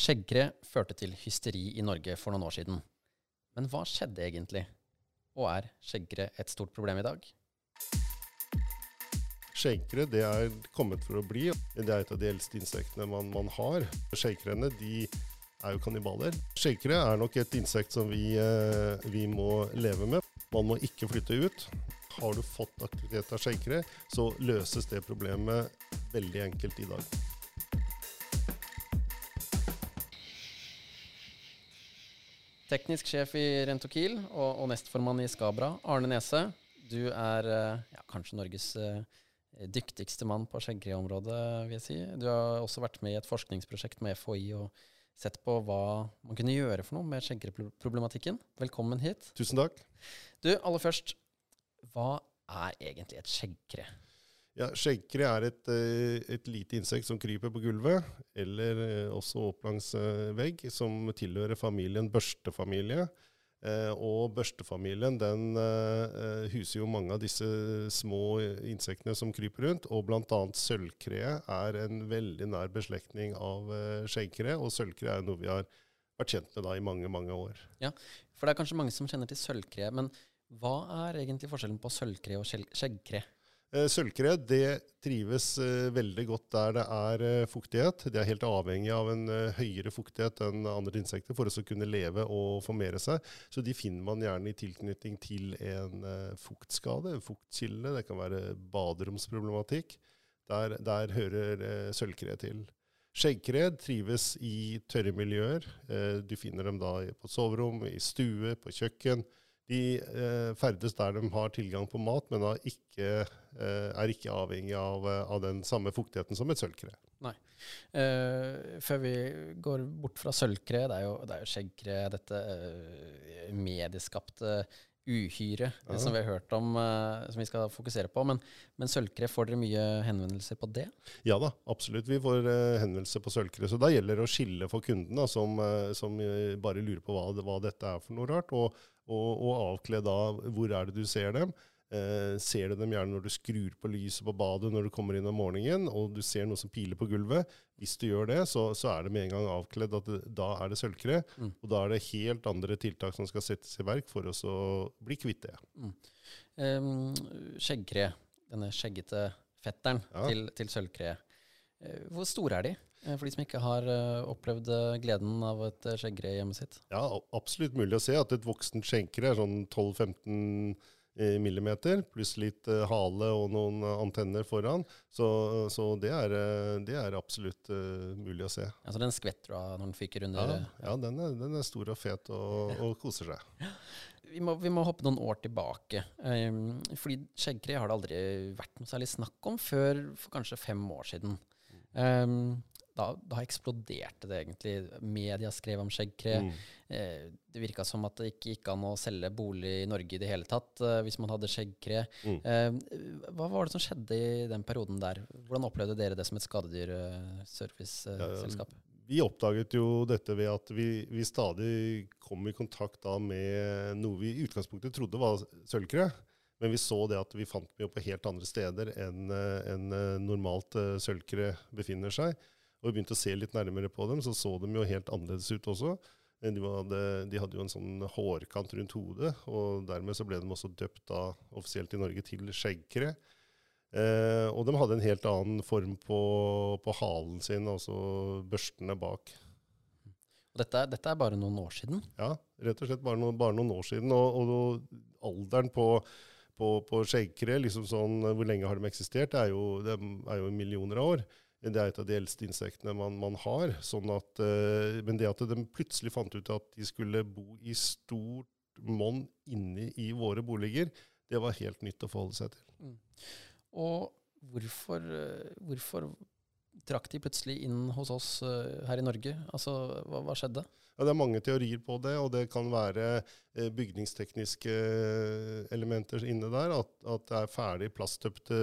Skjeggkre førte til hysteri i Norge for noen år siden. Men hva skjedde egentlig? Og er skjeggkre et stort problem i dag? Skjeggkre er kommet for å bli. Det er et av de eldste insektene man, man har. Skjeggkrene er jo kannibaler. Skjeggkre er nok et insekt som vi, eh, vi, må leve med. Man må ikke flytte ut. Har du fått aktivitet av skjeggkre, så løses det problemet veldig enkelt i dag. Teknisk sjef i Rentokil og, og nestformann i Skabra, Arne Nese. Du er eh, ja, kanskje Norges uh, dyktigste mann på skjeggkreområdet, vil jeg si. Du har også vært med i et forskningsprosjekt med FHI og sett på hva man kunne gjøre for noe med skjeggkreproblematikken. Velkommen hit. Tusen takk. Du, aller først, hva er egentlig et skjeggkre? Ja, Skjeggkre er et, eh, et, lite insekt som kryper på gulvet, eller eh, også opp langs eh, vegg, som tilhører familien børstefamilie. Og børstefamilien den huser jo mange av disse små insektene som kryper rundt. Og bl.a. sølvkreet er en veldig nær beslektning av skjeggkre. Og sølvkre er noe vi har vært kjent med da i mange, mange år. Ja, For det er kanskje mange som kjenner til sølvkre. Men hva er egentlig forskjellen på sølvkre og skjeggkre? Eh, Sølvkre det trives eh, veldig godt der det er eh, fuktighet. De er helt avhengig av en høyere fuktighet enn andre insekter for å kunne leve og formere seg. Så de finner man gjerne i tilknytning til en fuktskade, en fuktkilde. Det kan være baderomsproblematikk. Der, der hører sølvkre til. Skjeggkred trives i tørre miljøer. Du finner dem da på soverom, i stue, på kjøkken. De eh, ferdes der de har tilgang på mat, men ikke, eh, er ikke avhengig av, eh, av, den samme fuktigheten som et sølvkre. Nei. Uh, før vi går bort fra sølvkre, det er jo, det er jo skjeggkre, dette uh, medieskapte uhyre ja. som vi har hørt om, uh, som vi skal fokusere på. Men, men sølvkre, får dere mye henvendelser på det? Ja da, absolutt. Vi får henvendelser på sølvkre. Så da gjelder det å skille for kunden, da, som, som, bare lurer på hva, hva, dette er for noe rart. og og, og avkle da hvor er det du ser dem. Eh, ser du dem gjerne når du skrur på lyset på badet når du kommer inn om morgenen, og du ser noe som piler på gulvet. Hvis du gjør det, så, så er det med en gang avkledd at det, da er det sølvkre. Mm. Og da er det helt andre tiltak som skal settes i verk for oss å bli kvitt det. Mm. Um, skjeggkre, denne skjeggete fetteren ja. til, til sølvkre. Eh, hvor store er de? Eh, for de som ikke har eh, opplevd gleden av et skjeggre hjemmet sitt? Ja, absolutt mulig å se at et voksent skjeggre er sånn 12-15 millimeter, pluss litt hale og noen antenner foran. Så, så det, er, det, er, absolutt mulig å se. Altså den skvetter du av når den fyker under? Ja, ja den, er, den, er, stor og fet og, og koser seg. Vi må, vi må, hoppe noen år tilbake. Um, fordi skjeggkre har det aldri vært noe særlig snakk om før for kanskje fem år siden. Um, da, da, eksploderte det egentlig. Media skrev om skjeggkre. Mm. Eh, det virka som at det ikke gikk an å selge bolig i Norge i det hele tatt eh, hvis man hadde skjeggkre. Mm. Eh, hva var det som skjedde i den perioden der? Hvordan opplevde dere det som et skadedyrserviceselskap? Ja, vi oppdaget jo dette ved at vi, vi stadig kom i kontakt med noe vi i utgangspunktet trodde var sølvkre. Men vi så det at vi fant dem på helt andre steder enn en eh, normalt sølvkre befinner seg. Og vi begynte å se litt nærmere på dem, så så de jo helt annerledes ut også. Eh, de hadde, de hadde jo en sånn hårkant rundt hodet, og dermed så ble de også døpt da offisielt i Norge til skjeggkre. Eh, og de hadde en helt annen form på, på halen sin, altså børstene bak. Dette, dette, er bare noen år siden? Ja, rett og slett bare noen, bare noen år siden. Og, og alderen på på, på skjeggkre, liksom sånn, hvor lenge har de eksistert? Det er jo, det er jo millioner av år. Det er et av de eldste insektene man, man har. Sånn at, uh, men det at de plutselig fant ut at de skulle bo i stort monn inne i våre boliger, det var helt nytt å forholde seg til. Mm. Og hvorfor, eh, hvorfor trakk de plutselig inn hos oss uh, her i Norge? Altså, hva, hva, skjedde? Ja, Det er mange teorier på det, og det kan være uh, bygningstekniske uh, elementer inne der. At, at det er ferdig plasttøpte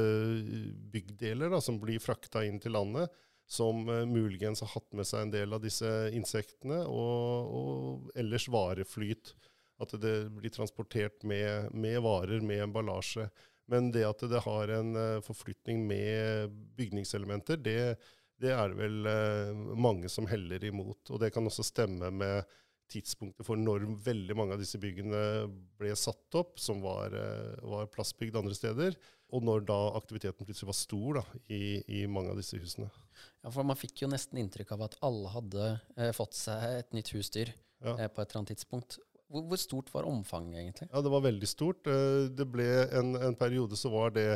byggdeler da, som blir frakta inn til landet. Som muligens har hatt med seg en del av disse insektene, og, og ellers vareflyt. At det blir transportert med, med varer, med emballasje. Men det at det har en forflytning med bygningselementer, det, det er det vel eh, mange som heller imot. Og det kan også stemme med tidspunktet for når veldig mange av disse byggene ble satt opp, som var, eh, var plassbygd andre steder, og når da aktiviteten plutselig var stor da, i, i, mange av disse husene. Ja, for Man fikk jo nesten inntrykk av at alle hadde eh, fått seg et nytt husdyr ja. eh, på et eller annet tidspunkt. Hvor, hvor, stort var omfanget, egentlig? Ja, Det var veldig stort. Eh, det ble en, en periode så var det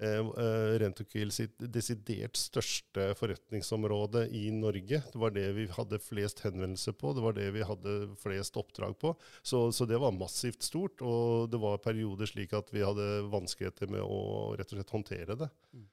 Rentokil sitt desidert største forretningsområde i Norge. Det var det vi hadde flest henvendelser på, det var det vi hadde flest oppdrag på. Så, så det var massivt stort, og det var perioder slik at vi hadde vanskeligheter med å rett og slett håndtere det. Mm.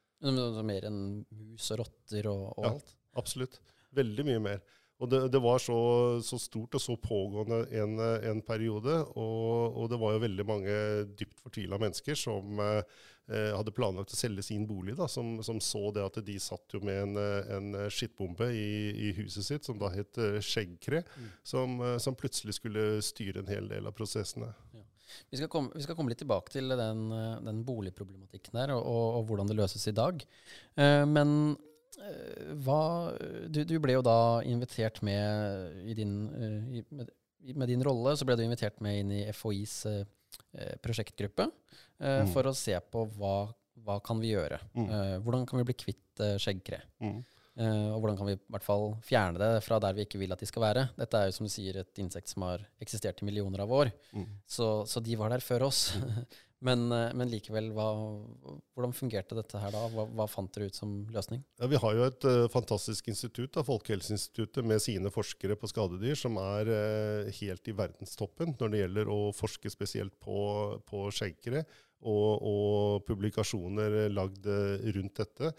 Mer enn mus og rotter og, og ja, alt? Absolutt. Veldig mye mer. Og det, det var så, så, stort og så pågående en, en periode. Og, og, det var jo veldig mange dypt fortvila mennesker som eh, hadde planlagt å selge sin bolig, da, som, som, så det at de satt jo med en, en skittbombe i, i, huset sitt som da het eh, Skjeggkre, mm. som, eh, som, plutselig skulle styre en hel del av prosessene. Ja. Vi skal, komme, vi skal, komme, litt tilbake til den, den boligproblematikken der, og, og, og, hvordan det løses i dag. Eh, men Eh, hva, du, du, ble jo da invitert med i din, eh, i, med, med, din rolle, så ble du invitert med inn i FHIs eh, eh, prosjektgruppe eh, mm. for å se på hva, hva kan vi gjøre. Mm. Eh, hvordan kan vi bli kvitt skjeggkre? Mm. Og hvordan kan vi i hvert fall fjerne det fra der vi ikke vil at de skal være. Dette er jo som du sier et insekt som har eksistert i millioner av år. Mm. Så, så, de var der før oss. Mm. Men, eh, men, likevel, hva, hvordan fungerte dette her da? Hva, hva, fant dere ut som løsning? Ja, vi har jo et uh, fantastisk institutt, da, Folkehelseinstituttet, med sine forskere på skadedyr, som er uh, helt i verdenstoppen når det gjelder å forske spesielt på, på skjenkere, og, og, publikasjoner lagd rundt dette.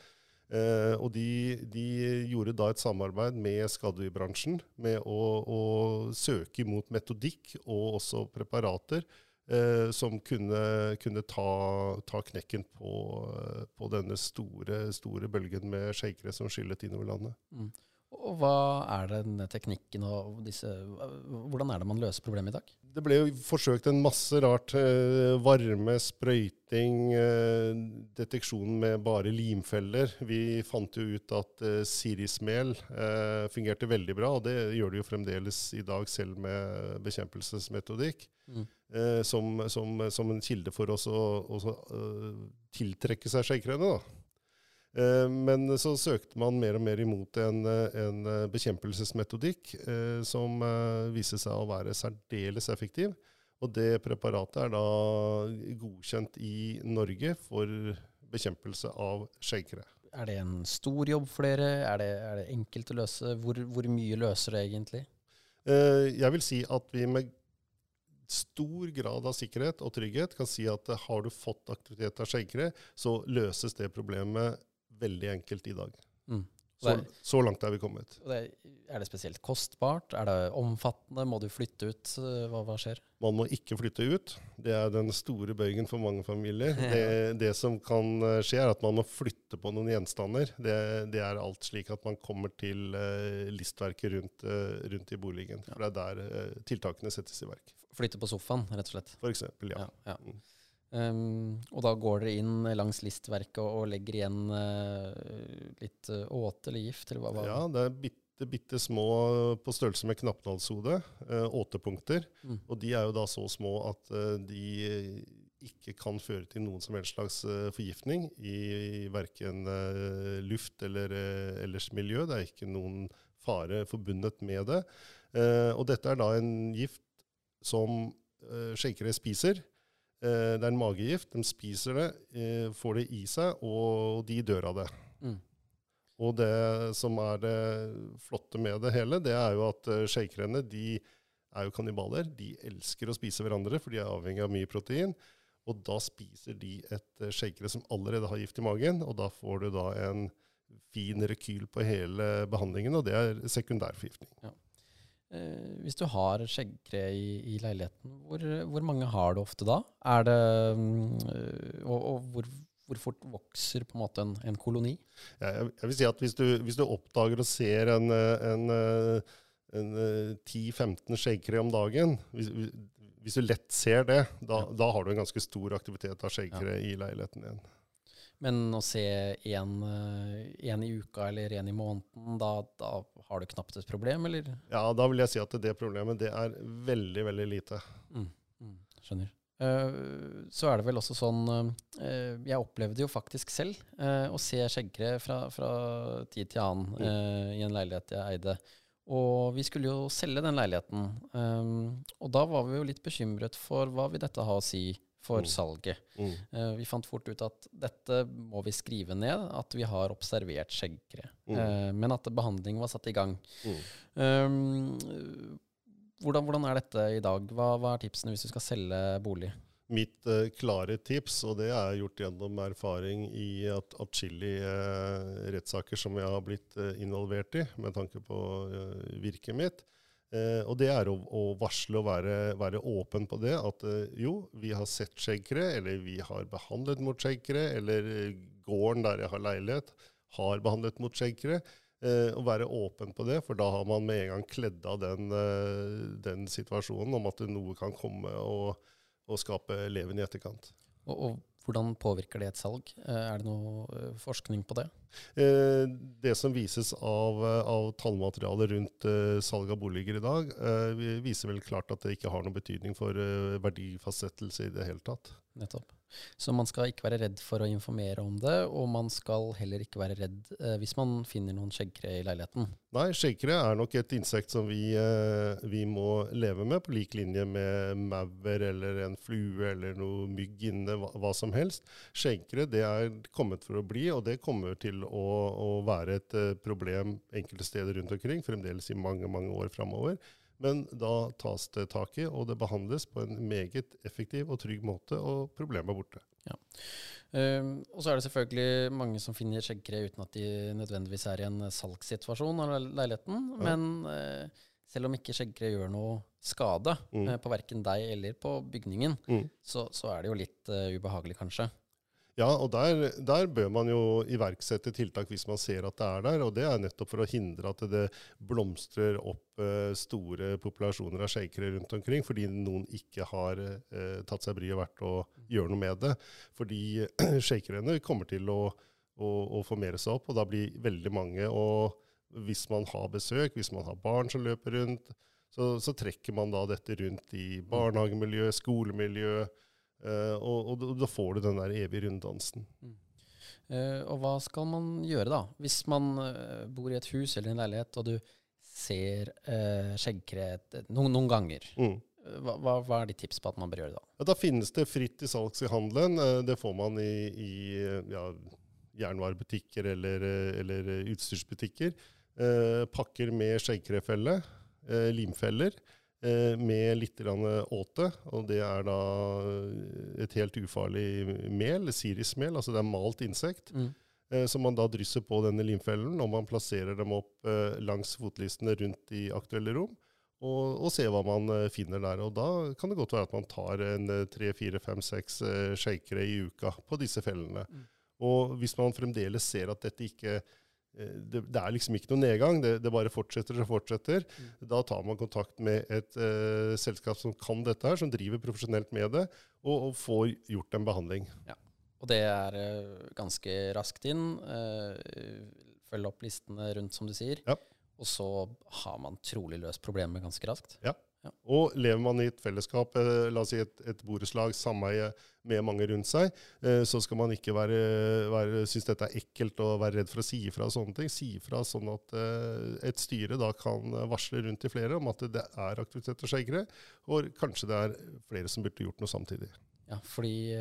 Uh, og de, de, gjorde da et samarbeid med skadedyrbransjen med å, å søke imot metodikk og også preparater eh, som kunne, kunne ta, ta, knekken på, på, denne store, store bølgen med shakere som skyllet innover landet. Mm. Og Hva er den teknikken og disse, hvordan er det man løser problemet i dag? Det ble jo forsøkt en masse rart. Eh, varme, sprøyting, eh, deteksjon med bare limfeller. Vi fant jo ut at eh, sirismel fungerte veldig bra, og det gjør det jo fremdeles i dag, selv med bekjempelsesmetodikk. Mm. Som, som, som, en kilde for oss å, å tiltrekke seg skjeggkreene. Eh, men så søkte man mer og mer imot en, en bekjempelsesmetodikk eh, som eh, viste seg å være særdeles effektiv. Og det preparatet er da godkjent i Norge for bekjempelse av skjeggkre. Er det en stor jobb for dere? Er det, er det enkelt å løse? Hvor, hvor mye løser det egentlig? Eh, jeg vil si at vi med stor grad av sikkerhet og trygghet kan si at eh, har du fått aktivitet av skjeggkre, så løses det problemet veldig enkelt i dag. Mm. Så, så, langt er vi kommet. Det, er det spesielt kostbart? Er det omfattende? Må du flytte ut? Hva, hva, skjer? Man må ikke flytte ut. Det er den store bøygen for mange familier. Det, det, som kan eh, skje, er at man må flytte på noen gjenstander. Det, det er alt slik at man kommer til uh, listverket rundt, uh, rundt, i boligen. For det er der uh, tiltakene settes i verk. Flytte på sofaen, rett og slett? For eksempel, ja. ja, ja. Um, og da går dere inn langs listverket og, og legger igjen uh, litt uh, åte eller gift? Eller hva, hva? Ja, det er bitte, bitte små på størrelse med knappnålshode. Uh, åtepunkter. Mm. Og de er jo da så små at de ikke kan føre til noen som helst slags forgiftning i, i verken luft eller ellers miljø. Det er ikke noen fare forbundet med det. og dette er da en gift som skjeggkre spiser. Eh, det er en magegift. De spiser det, eh, får det i seg, og de dør av det. Mm. Og det som er det flotte med det hele, det er jo at uh, skjeggkreene de er jo kannibaler. De elsker å spise hverandre, for de er avhengig av mye protein. Og da spiser de et skjeggkre som allerede har gift i magen, og da får du da en fin rekyl på hele behandlingen, og det er sekundærforgiftning. Ja. Eh, hvis du har skjeggkre i, i leiligheten, hvor, hvor, mange har du ofte da? Er det, mm, og, og hvor, hvor, fort vokser på en måte en, en koloni? Ja, jeg, jeg, vil si at hvis du, hvis du oppdager og ser en, en, en 10-15 skjeggkre om dagen hvis, hvis, du lett ser det, da, ja. da, har du en ganske stor aktivitet av skjeggkre ja. i leiligheten din. Men å se én i uka eller én i måneden, da, da, har du knapt et problem, eller? Ja, da vil jeg si at det problemet det er veldig, veldig lite. Mm, mm, skjønner. Uh, så er det vel også sånn uh, Jeg opplevde jo faktisk selv uh, å se skjeggkre fra, fra, tid til annen mm. i en leilighet jeg eide. Og vi skulle jo selge den leiligheten. Um, og da var vi jo litt bekymret for hva vil dette ha å si for mm. salget. Mm. Uh, vi fant fort ut at dette må vi skrive ned, at vi har observert skjeggkre. Mm. Uh, men at behandling var satt i gang. Um, hvordan, hvordan, er dette i dag? Hva, hva er tipsene hvis du skal selge bolig? mitt uh, klare tips, og det er gjort gjennom erfaring i atskillige uh, rettssaker som jeg har blitt involvert i, med tanke på virket mitt. Og det er å, å varsle og være, være, åpen på det. At jo, vi har sett skjeggkre, eller vi har behandlet mot skjeggkre, eller gården der jeg har leilighet, har behandlet mot skjeggkre. Å være åpen på det, for da har man med en gang kledd av den, den situasjonen om at noe kan komme. og og skape leven i etterkant. Og, og, hvordan påvirker det et salg? Eh, er det noe eh, forskning på det? Eh, det som vises av, av tallmateriale rundt salg av boliger i dag, viser vel klart at det ikke har noen betydning for verdifastsettelse i det hele tatt. Nettopp. Så man skal ikke være redd for å informere om det, og man skal heller ikke være redd eh, hvis man finner noen skjeggkre i leiligheten. Nei, skjeggkre er nok et insekt som vi, eh, vi, må leve med, på lik linje med maur eller en flue eller noe mygg inne, hva, hva som helst. Skjeggkre er kommet for å bli, og det kommer til å, å være et uh, problem enkelte steder rundt omkring, fremdeles i mange, mange år framover. Men da tas det tak i, og det behandles på en meget effektiv og trygg måte, og problemet er borte. Ja. Um, og så er det selvfølgelig mange som finner skjeggkre uten at de nødvendigvis er i en salgssituasjon av leiligheten. Ja. Men uh, selv om ikke skjeggkre gjør noe skade mm. uh, på verken deg eller på bygningen, mm. så, så, er det jo litt uh, ubehagelig, kanskje. Ja, og der, der, bør man jo iverksette tiltak hvis man ser at det er der. Og det er nettopp for å hindre at det blomstrer opp eh, store populasjoner av sjeikere rundt omkring, fordi noen ikke har eh, tatt seg bryet vært å gjøre noe med det. Fordi sjeikerne kommer til å, å, å formere seg opp, og da blir veldig mange. Og hvis man har besøk, hvis man har barn som løper rundt, så, så trekker man da dette rundt i barnehagemiljø, skolemiljø Uh, og, og, da får du den der evige runddansen. Mm. Uh, og hva skal man gjøre, da? Hvis man uh, bor i et hus eller en leilighet, og du ser uh, skjeggkre noen, noen, ganger. Mm. Hva, hva, hva, er ditt tips på at man bør gjøre da? Ja, da finnes det fritt i salgs i handelen. det får man i, i ja, jernvarebutikker eller, eller utstyrsbutikker. pakker med skjeggkrefelle, limfeller. Eh, med litt åte. Og det er da eh, et helt ufarlig mel, sirismel, altså det er malt insekt. Mm. Eh, som man da drysser på denne limfellen, og man plasserer dem opp langs fotlistene rundt i aktuelle rom. Og, og ser hva man finner der. Og da kan det godt være at man tar en tre, fire, fem, seks shakere i uka på disse fellene. Mm. Og hvis man fremdeles ser at dette ikke det, det, er liksom ikke noen nedgang, det, det bare fortsetter og fortsetter. Mm. Da tar man kontakt med et uh, selskap som kan dette, her, som driver profesjonelt med det, og, og får gjort en behandling. Ja. Og det er uh, ganske raskt inn. Uh, følge opp listene rundt, som du sier. Ja. Og så har man trolig løst problemet ganske raskt. Ja. Ja. Og lever man i et fellesskap, eh, la oss si et, et borettslag, sameie med mange rundt seg, eh, så skal man ikke være, være, synes dette er ekkelt og være redd for å si ifra og sånne ting. Si ifra sånn at eh, et styre da kan varsle rundt til flere om at det er aktivitet og skjeggere, og kanskje det er flere som burde gjort noe samtidig. Ja, fordi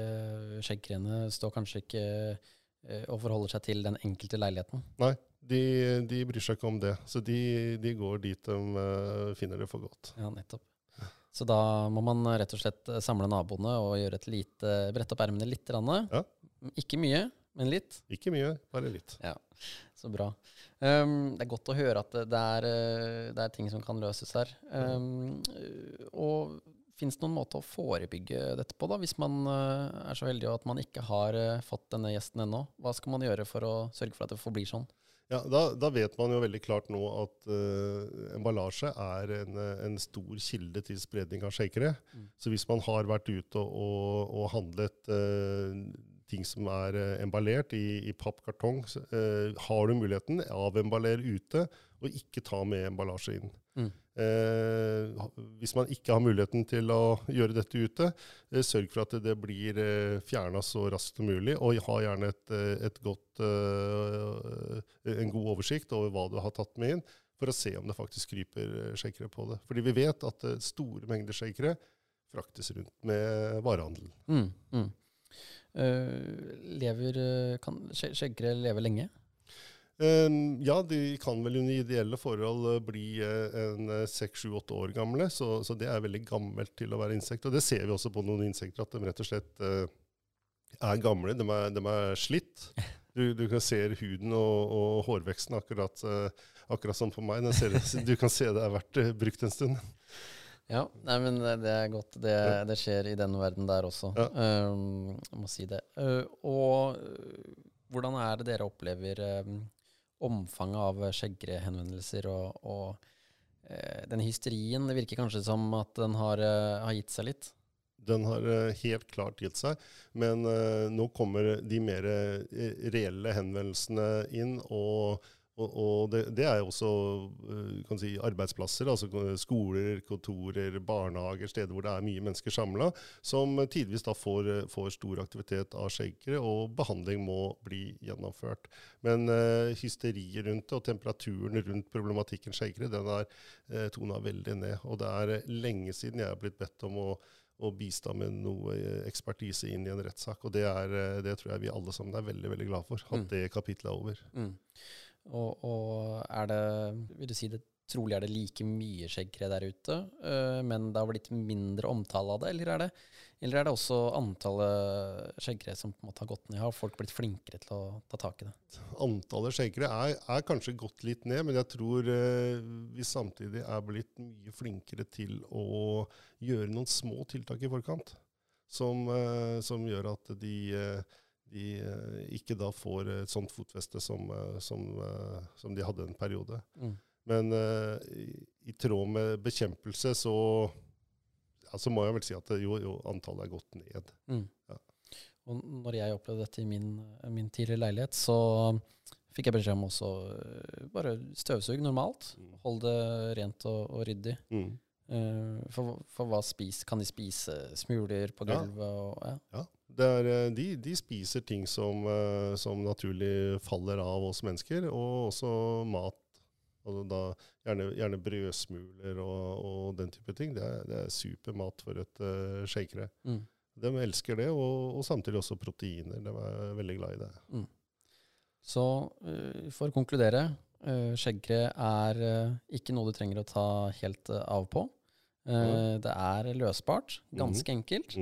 skjeggkrene står kanskje ikke og forholder seg til den enkelte leiligheten. Nei, de, de, bryr seg ikke om det. Så de, de går dit de uh, finner det for godt. Ja, nettopp. Så da må man rett og slett eh, samle naboene og gjøre et lite, brette opp ermene litt. Ja. Ikke mye, men litt. Ikke mye, bare litt. Ja, Så bra. Um, det er godt å høre at det er, eh, det er ting som kan løses her. Um, og Fins det noen måte å forebygge dette på, da, hvis man er så heldig at man ikke har fått denne gjesten ennå? Hva skal man gjøre for å sørge for at det forblir sånn? Ja, da, da, vet man jo veldig klart nå at uh, emballasje er en, en, stor kilde til spredning av shakere. Mm. Så hvis man har vært ute og, og handlet uh, ting som er eh, emballert i, i pappkartong. Så, eh, har du muligheten, avemballer ute, og ikke ta med emballasje inn. Mm. Eh, hvis man ikke har muligheten til å gjøre dette ute, eh, sørg for at det, blir eh, fjerna så raskt som mulig, og ha gjerne et, eh, et godt, eh, en god oversikt over hva du har tatt med inn, for å se om det faktisk kryper shakere på det. Fordi vi vet at eh, store mengder shakere fraktes rundt med varehandel. Mm, mm. Uh, lever, eh, kan shakere leve lenge? Eh, ja, de kan vel under ideelle forhold eh, bli eh, en seks, sju, åtte år gamle, så, så det er veldig gammelt til å være insekt. Og det ser vi også på noen insekter, at de rett og slett er gamle. De er, de er slitt. Du, du kan se huden og, og hårveksten akkurat, akkurat som på meg. Ser, du kan se det er eh, brukt en stund. Ja, nei, men det, er godt. Det, det skjer i denne verden der også. Ja. Um, jeg må si det. Uh, og hvordan er det dere opplever um, omfanget av skjeggrehenvendelser og, og uh, den hysterien? Det virker kanskje som at den har, uh, har gitt seg litt. Den har eh, helt klart gitt seg, men eh, nå kommer de mer eh, reelle henvendelsene inn. Og, og, og det, det er også eh, kan si, arbeidsplasser, altså skoler, kontorer, barnehager, steder hvor det er mye mennesker samla, som tidvis da får, eh, får stor aktivitet av skjeggere, og behandling må bli gjennomført. Men uh, hysteriet rundt det og temperaturen rundt problematikken skjeggere, den er uh, tona veldig ned. Og det er eh, lenge siden jeg har blitt bedt om å og bistå med noe eh, ekspertise inn i en rettssak. Og det, er, eh, det tror jeg vi alle sammen er veldig veldig glad for. At Mm. det kapitlet er over. Mm. Og, og er det Vil du si det trolig er det like mye skjeggkre der ute, uh, men det har blitt mindre omtale av det? Eller er det, eller er det også antallet skjeggkre som på en måte har gått ned? Har folk blitt flinkere til å ta tak i det? Antallet skjeggkre er, er kanskje gått litt ned, men jeg tror uh, vi samtidig er blitt mye flinkere til å gjøre noen små tiltak i forkant. Som, uh, som gjør at de, de eh, ikke da får et sånt fotfeste som, eh, som, eh, som de hadde en periode. Mm. Men i, i tråd med bekjempelse så, ja, så må jeg vel si at jo, jo, antallet er gått ned. Mm. Ja. Og når jeg opplevde dette i min, min tidligere leilighet, så fikk jeg beskjed om også bare støvsug normalt. Hold det rent og, og ryddig. Mm. For, for hva spis, kan de spise smuler på Ja. gulvet? Og, ja. Ja, er, eh, de, de spiser ting som, eh, som naturlig faller av oss mennesker, og også mat. Altså da, gjerne, gjerne brødsmuler og, og den type ting. Det er, det er supermat for et uh, shakere. Mm. De elsker det, og, og samtidig også proteiner. De er veldig glad i det. Så øh, for å konkludere, uh, skjeggkre er ikke noe du trenger å ta helt av på. Eh, Det er løsbart, ganske enkelt.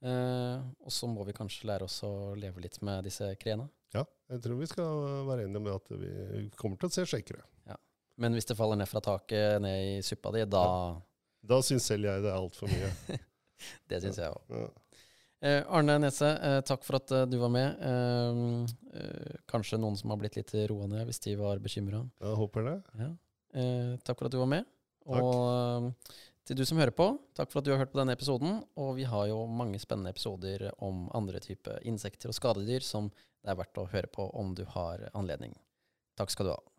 Eh, og så må vi kanskje lære oss å leve litt med disse krena. Ja, jeg tror vi skal være enige med at vi kommer til å se shakere. Men hvis det faller ned fra taket ned i suppa di, da Da syns selv jeg det er altfor mye. Det syns jeg òg. Ja. Eh, Arne Nese, eh, takk for at du var med. Kanskje noen som har blitt litt roa ned hvis de var bekymra. ja, håper det. Ja. Eh, takk for at du var med. Takk. Og til du som hører på, takk for at du har hørt på denne episoden. Og vi har jo mange spennende episoder om andre typer insekter og skadedyr som det er verdt å høre på om du har anledning. Takk skal du ha.